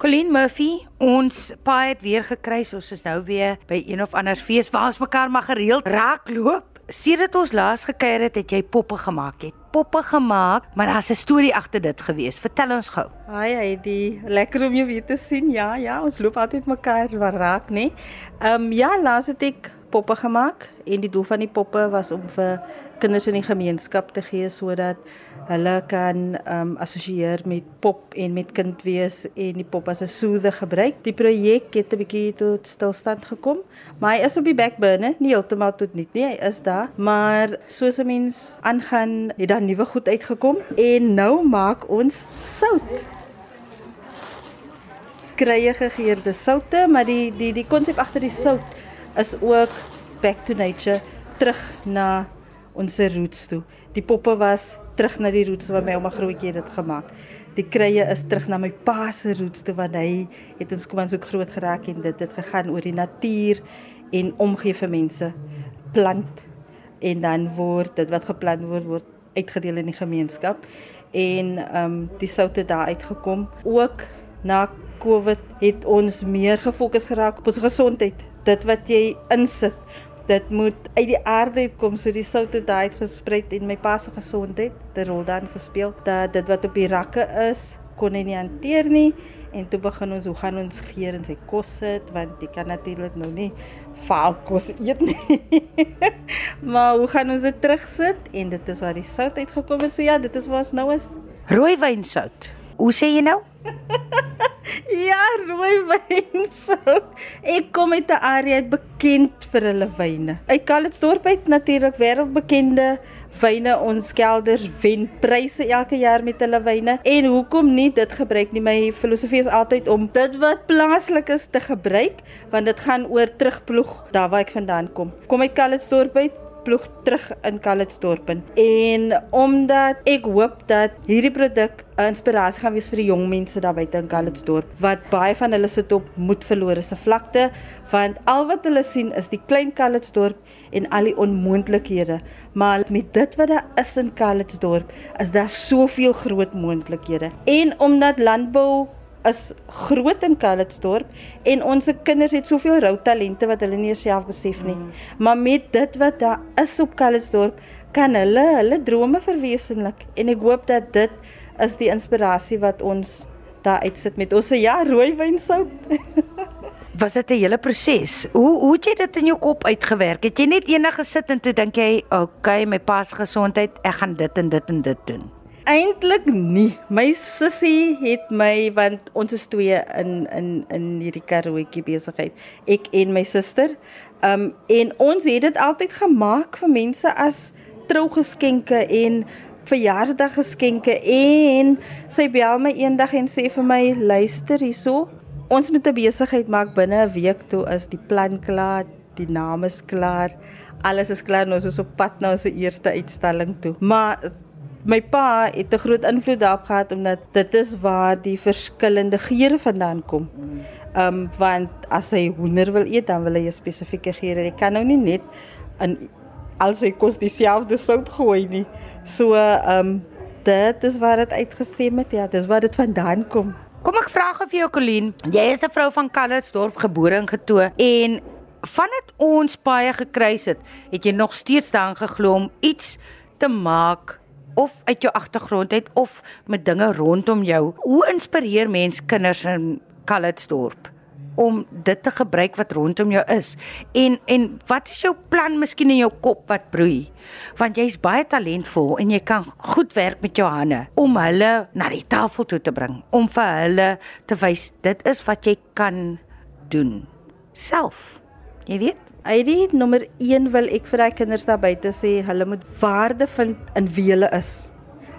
Colleen Murphy, ons paai het weer gekry. Ons is nou weer by een of ander fees waar ons mekaar maar gereeld raakloop. Sedert ons laas gekuier het, het jy poppe gemaak. Het poppe gemaak, maar daar's 'n storie agter dit gewees. Vertel ons gou. Haai, Heidi. Lekker om jou weer te sien. Ja, ja, ons loop altyd mekaar raak, nê? Nee? Ehm um, ja, laas het ek poppe gemaak en die doel van die poppe was om vir kinders in die gemeenskap te gee sodat hulle kan ehm um, assosieer met pop en met kind wees en die pop as 'n soothe gebruik. Die projek het 'n bietjie tot stilstand gekom, maar hy is op die back burner, nie heeltemal tot niet nie. Hy is daar, maar soos 'n mens aangaan, het daar nuwe goed uitgekom en nou maak ons sout krye gegeurde soutte, maar die die die konsep agter die sout is ook back to nature, terug na ons roots toe. Die poppe was terug na die roots waar my ouma grootjie dit gemaak. Die krye is terug na my pa se roots toe want hy het ons kom ons ook groot geraak en dit het gegaan oor die natuur en omgee vir mense. Plant en dan word dit wat geplant word word uitgedeel in die gemeenskap en ehm um, die soutte daar uitgekom. Ook na Covid het ons meer gefokus geraak op ons gesondheid. Dit wat jy insit dit moet uit die aarde kom. So die sout het daai gesprei en my pa se gesondheid die rol dan gespeel dat dit wat op die rakke is kon hy nie hanteer nie. En toe begin ons hoe gaan ons gee en sy kos sit? Want jy kan natuurlik nou nie vaal kos eet nie. Maar hoe gaan ons dit terugsit? En dit is waar die sout uitgekom het. So ja dit is waar ons nou is. Rooiwynsout hoe sê jy nou Ja, rooi wynsout. Ek kom uit 'n area bekend vir hulle wyne. Uit Calitzdorp uit natuurlik wêreldbekende wyne. Ons kelders wen pryse elke jaar met hulle wyne. En hoekom nie dit gebruik nie? My filosofie is altyd om dit wat plaaslik is te gebruik, want dit gaan oor terugploeg daar waar ek vandaan kom. Kom uit Calitzdorp uit ploeg terug in Calitzdorp en omdat ek hoop dat hierdie produk 'n inspirasie gaan wees vir die jong mense daar buite in Calitzdorp wat baie van hulle sit op moed verlore se vlakte want al wat hulle sien is die klein Calitzdorp en al die onmoontlikhede. Maar met dit wat daar is in Calitzdorp is daar soveel groot moontlikhede. En omdat landbou is groot in Calitzdorp en ons kinders het soveel rou talente wat hulle nie self besef nie. Mm. Maar met dit wat daar is op Calitzdorp, kan hulle hulle drome verwesenlik en ek hoop dat dit is die inspirasie wat ons daar uitsit met ons ja rooiwyn sout. Was dit 'n hele proses? Hoe hoe het jy dit in jou kop uitgewerk? Het jy net eendag gesit en toe dink jy, "Oké, okay, my pa se gesondheid, ek gaan dit en dit en dit doen." Eintlik nie. My sussie het my want ons is twee in in in hierdie karaoke besigheid. Ek en my suster. Um en ons het dit altyd gemaak vir mense as trougeskenke en verjaarsdaggeskenke en sy bel my eendag en sê vir my luister hierso. Ons moet 'n besigheid maak binne 'n week toe is die plan klaar, die naam is klaar. Alles is klaar, ons is op pad na ons eerste uitstalling toe. Maar my pa het 'n groot invloed daarop gehad omdat dit is waar die verskillende geure vandaan kom. Ehm um, want as hy hoender wil eet, dan wil hy 'n spesifieke geure. Hy kan nou nie net in al sy kos dieselfde sout gooi nie. So ehm um, dit is waar dit uitgestem het. Ja, dis waar dit vandaan kom. Kom ek vra gou vir jou Colleen. Jy is 'n vrou van Calitzdorp gebore en getoe en vandat ons baie gekruis het, het jy nog steeds daarin geglo om iets te maak of uit jou agtergrond uit of met dinge rondom jou. Hoe inspireer mens kinders in Calitzdorp om dit te gebruik wat rondom jou is? En en wat is jou plan miskien in jou kop wat broei? Want jy's baie talentvol en jy kan goed werk met jou hande om hulle na die tafel toe te bring, om vir hulle te wys dit is wat jy kan doen self. Jy weet ID nommer 1 wil ek vir daai kinders daar buite sê, hulle moet waarde vind in wie hulle is.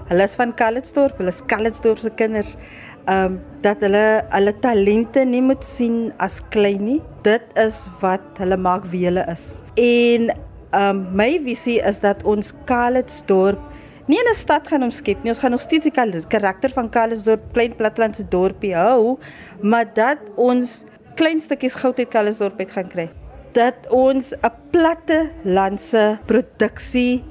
Hulle is van Calitzdorp, hulle is Calitzdorp se kinders. Ehm um, dat hulle hulle talente nie moet sien as klein nie. Dit is wat hulle maak wie hulle is. En ehm um, my visie is dat ons Calitzdorp nie 'n stad gaan omskep nie. Ons gaan nog steeds die karakter van Calitzdorp, klein plattelandse dorpie hou, maar dat ons klein stukkies goud uit Calitzdorp uit gaan kry dat ons 'n platte landse produksie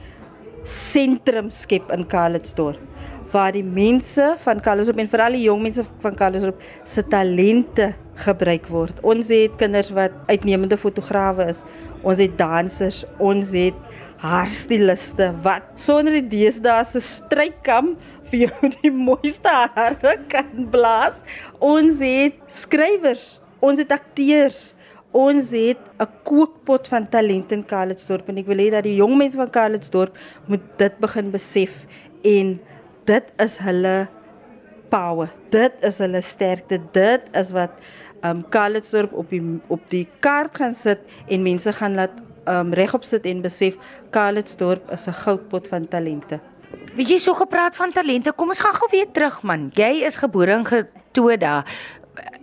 sentrum skep in Calitzdorp waar die mense van Kallisop en veral die jong mense van Kallisop se talente gebruik word. Ons het kinders wat uitnemende fotograwe is. Ons het dansers, ons het haarstyliste wat sonder die deesdae se strykkam vir jou die mooiste hare kan blaas. Ons het skrywers, ons het akteurs. Ons het 'n kookpot van talent in Calitzdorp en ek wil hê dat die jong mense van Calitzdorp moet dit begin besef en dit is hulle power. Dit is hulle sterkte. Dit is wat um Calitzdorp op die op die kaart gaan sit en mense gaan laat um regop sit en besef Calitzdorp is 'n goudpot van talente. Wie jy so gepraat van talente, kom ons gaan gou weer terug man. Jy is gebore in Getoda.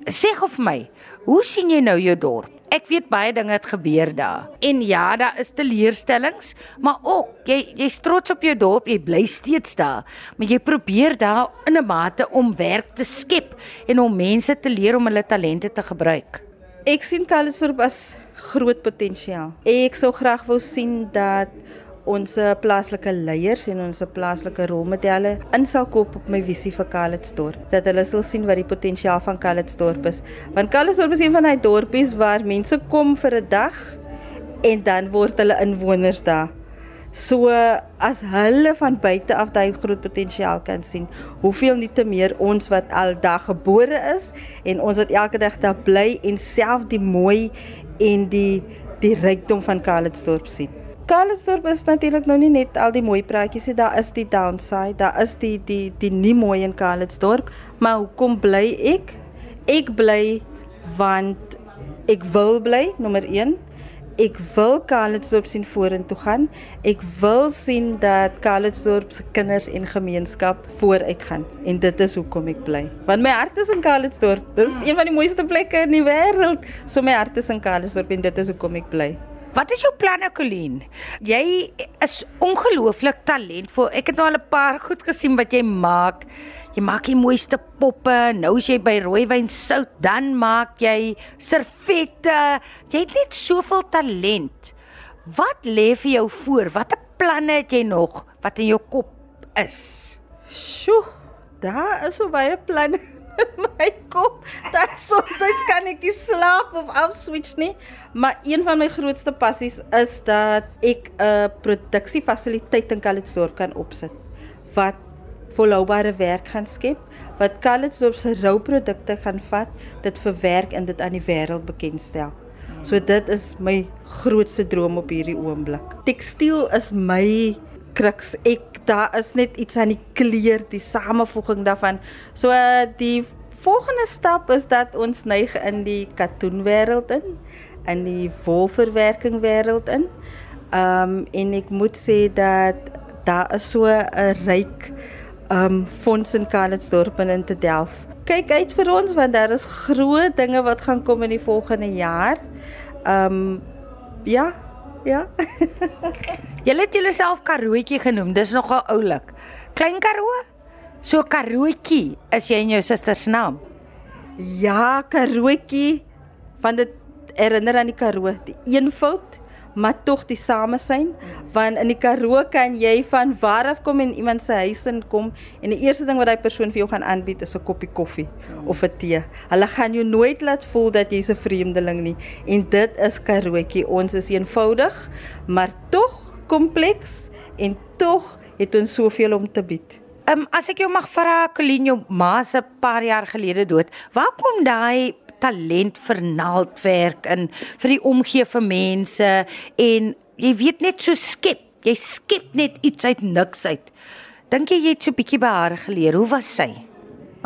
Sê gou vir my, hoe sien jy nou jou dorp? Ek weet baie dinge het gebeur daar. En ja, daar is teleurstellings, maar ook jy jy's trots op jou dorp, jy bly steeds daar, maar jy probeer daar in 'n mate om werk te skep en om mense te leer om hulle talente te gebruik. Ek sien Calitzdorp as groot potensiaal. Ek sou graag wou sien dat ons plaaslike leiers en ons plaaslike rolmodelle in sal koop op my visie vir Calitzdorp. Dat hulle sal sien wat die potensiaal van Calitzdorp is. Want Calitzdorp is een van daai dorpies waar mense kom vir 'n dag en dan word hulle inwoners daar. So as hulle van buite af daai groot potensiaal kan sien, hoeveel nie te meer ons wat al daar gebore is en ons wat elke dag daar bly en self die mooi en die die rykdom van Calitzdorp sien. Calitzdorp is natuurlik nou nie net al die mooi praatjies nie, daar is die downside, daar is die die die nie mooi in Calitzdorp, maar hoekom bly ek? Ek bly want ek wil bly, nommer 1. Ek wil Calitzdorp sien vorentoe gaan. Ek wil sien dat Calitzdorp se kinders en gemeenskap vooruit gaan en dit is hoekom ek bly. Want my hart is in Calitzdorp. Dis een van die mooiste plekke in die wêreld. So my hart is in Calitzdorp en dit is hoekom ek bly. Wat is jou planne, Colleen? Jy is ongelooflik talentvol. Ek het nou al 'n paar goed gesien wat jy maak. Jy maak die mooiste poppe. Nou is jy by Rooiwyn Sout, dan maak jy servette. Jy het net soveel talent. Wat lê vir jou voor? Watter planne het jy nog wat in jou kop is? Sjoe, daar is so baie planne my kop. Dat soms kan ek nie slaap of afswitch nie. Maar een van my grootste passies is dat ek 'n produksiefasiliteit in Calitzdorp kan opsit wat volhoubare werk gaan skep, wat Calitzdorp se rouprodukte gaan vat, dit verwerk en dit aan die wêreld bekendstel. So dit is my grootste droom op hierdie oomblik. Tekstiel is my kruks. Ek daar is net iets aan die kleur, die samevoeging daarvan. So die volgende stap is dat ons neig in die katoenwêreld in, in die wolverwerking wêreld in. Um en ek moet sê dat daar is so 'n ryk um fonds in Calitzdorp en in te Delf. Kyk uit vir ons want daar is groot dinge wat gaan kom in die volgende jaar. Um ja, ja. Julle het julleself Karooetjie genoem. Dis nogal oulik. Klein Karoo? So Karooetjie is jy in jou suster se naam? Ja, Karooetjie. Want dit herinner aan die Karoo, die eenvoud, maar tog die samesyn. Want in die Karoo kan jy van waar af kom en iemand se huis in kom en die eerste ding wat daai persoon vir jou gaan aanbied is 'n koppie koffie of 'n tee. Hulle gaan jou nooit laat voel dat jy's 'n vreemdeling nie. En dit is Karooetjie. Ons is eenvoudig, maar tog kompleks en tog het ons soveel om te bied. Ehm um, as ek jou mag vra, Colleen, jou ma se paar jaar gelede dood. Waar kom daai talent vir naaldwerk in vir die omgee vir mense en jy weet net so skep. Jy skep net iets uit niks uit. Dink jy jy het so bietjie by haar geleer? Hoe was sy?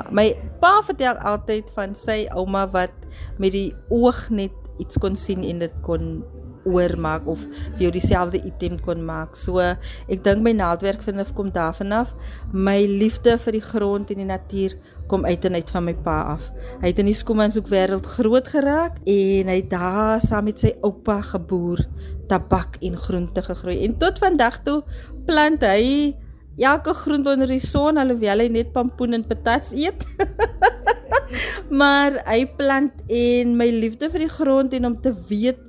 My pa vertel altyd van sy ouma wat met die oog net iets kon sien en dit kon oormaak of vir jou dieselfde item kon maak. So ek dink my naaldwerk vanaf kom daarvan af. My liefde vir die grond en die natuur kom uit en uit van my pa af. Hy het in die skomanshoek wêreld groot geraak en hy het daar saam met sy oupa geboer, tabak en groente gegroei. En tot vandag toe plant hy elke groente onder die son alhoewel hy net pampoen en patats eet. maar hy plant en my liefde vir die grond en om te weet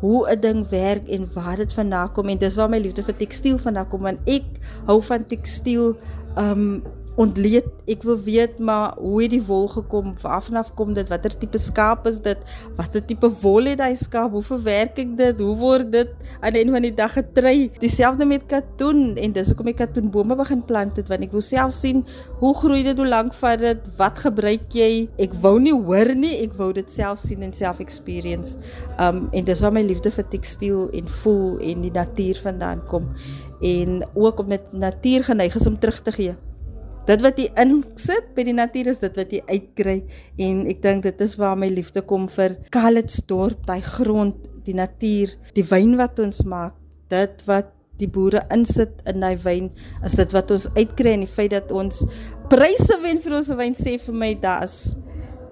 hoe 'n ding werk en waar dit vandaan kom. En dis waar my liefde vir tekstiel vandaan kom want ek hou van tekstiel um ontleed. Ek wil weet maar hoe het die wol gekom? Waarvanaf kom dit? Watter tipe skaap is dit? Watter tipe wol het hy skaap? Hoe verwerk ek dit? Hoe word dit aan die einde van die dag getrei? Dieselfde met katoen en dis hoekom ek katoenbome begin plant het want ek wil self sien hoe groei dit, hoe lank vat dit? Wat gebruik jy? Ek wou nie hoor nie, ek wou dit self sien en self experience. Um en dis waar my liefde vir tekstiel en voel en die natuur vandaan kom en ook om net natuur geneig is om terug te gee dit wat jy insit by die natuur is dit wat jy uitkry. En ek dink dit is waar my liefde kom vir Calitzdorp, daai grond, die natuur, die wyn wat ons maak, dit wat die boere insit in daai wyn, is dit wat ons uitkry. En die feit dat ons pryse wen vir ons wyn sê vir my daar's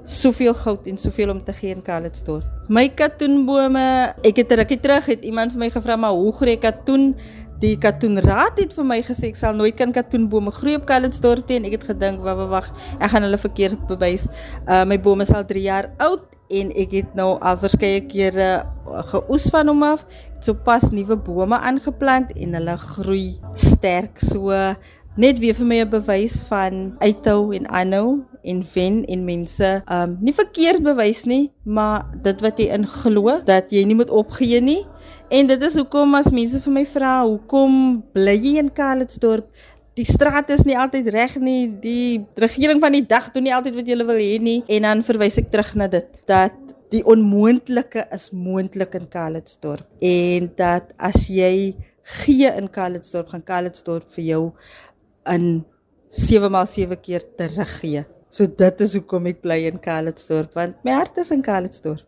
soveel goud en soveel om te gee in Calitzdorp. My katoenbome, ek het rukkie terug het iemand vir my gevra maar hoe groei katoen? Die katoenraad het vir my gesê ek sal nooit kan katoenbome groei op Calitzdorp nie en ek het gedink wag wag ek gaan hulle verkeerd bewys. Uh my bome is al 3 jaar oud en ek het nou al verskeie kere uh, geoes van hom af. Ek het sopas nuwe bome aangeplant en hulle groei sterk. So net weer vir my 'n bewys van uithou en aanhou en wen en mense um nie verkeerd bewys nie, maar dit wat jy in glo dat jy nie moet opgee nie. En dit is hoekom as mense vir my vra, hoekom bly jy in Calitzdorp? Die straat is nie altyd reg nie. Die regering van die dag doen nie altyd wat jy wil hê nie. En dan verwys ek terug na dit dat die onmoontlike is moontlik in Calitzdorp en dat as jy gee in Calitzdorp, gaan Calitzdorp vir jou in 7 maal 7 keer teruggee. So dit is hoekom ek bly in Calitzdorp want my hart is in Calitzdorp.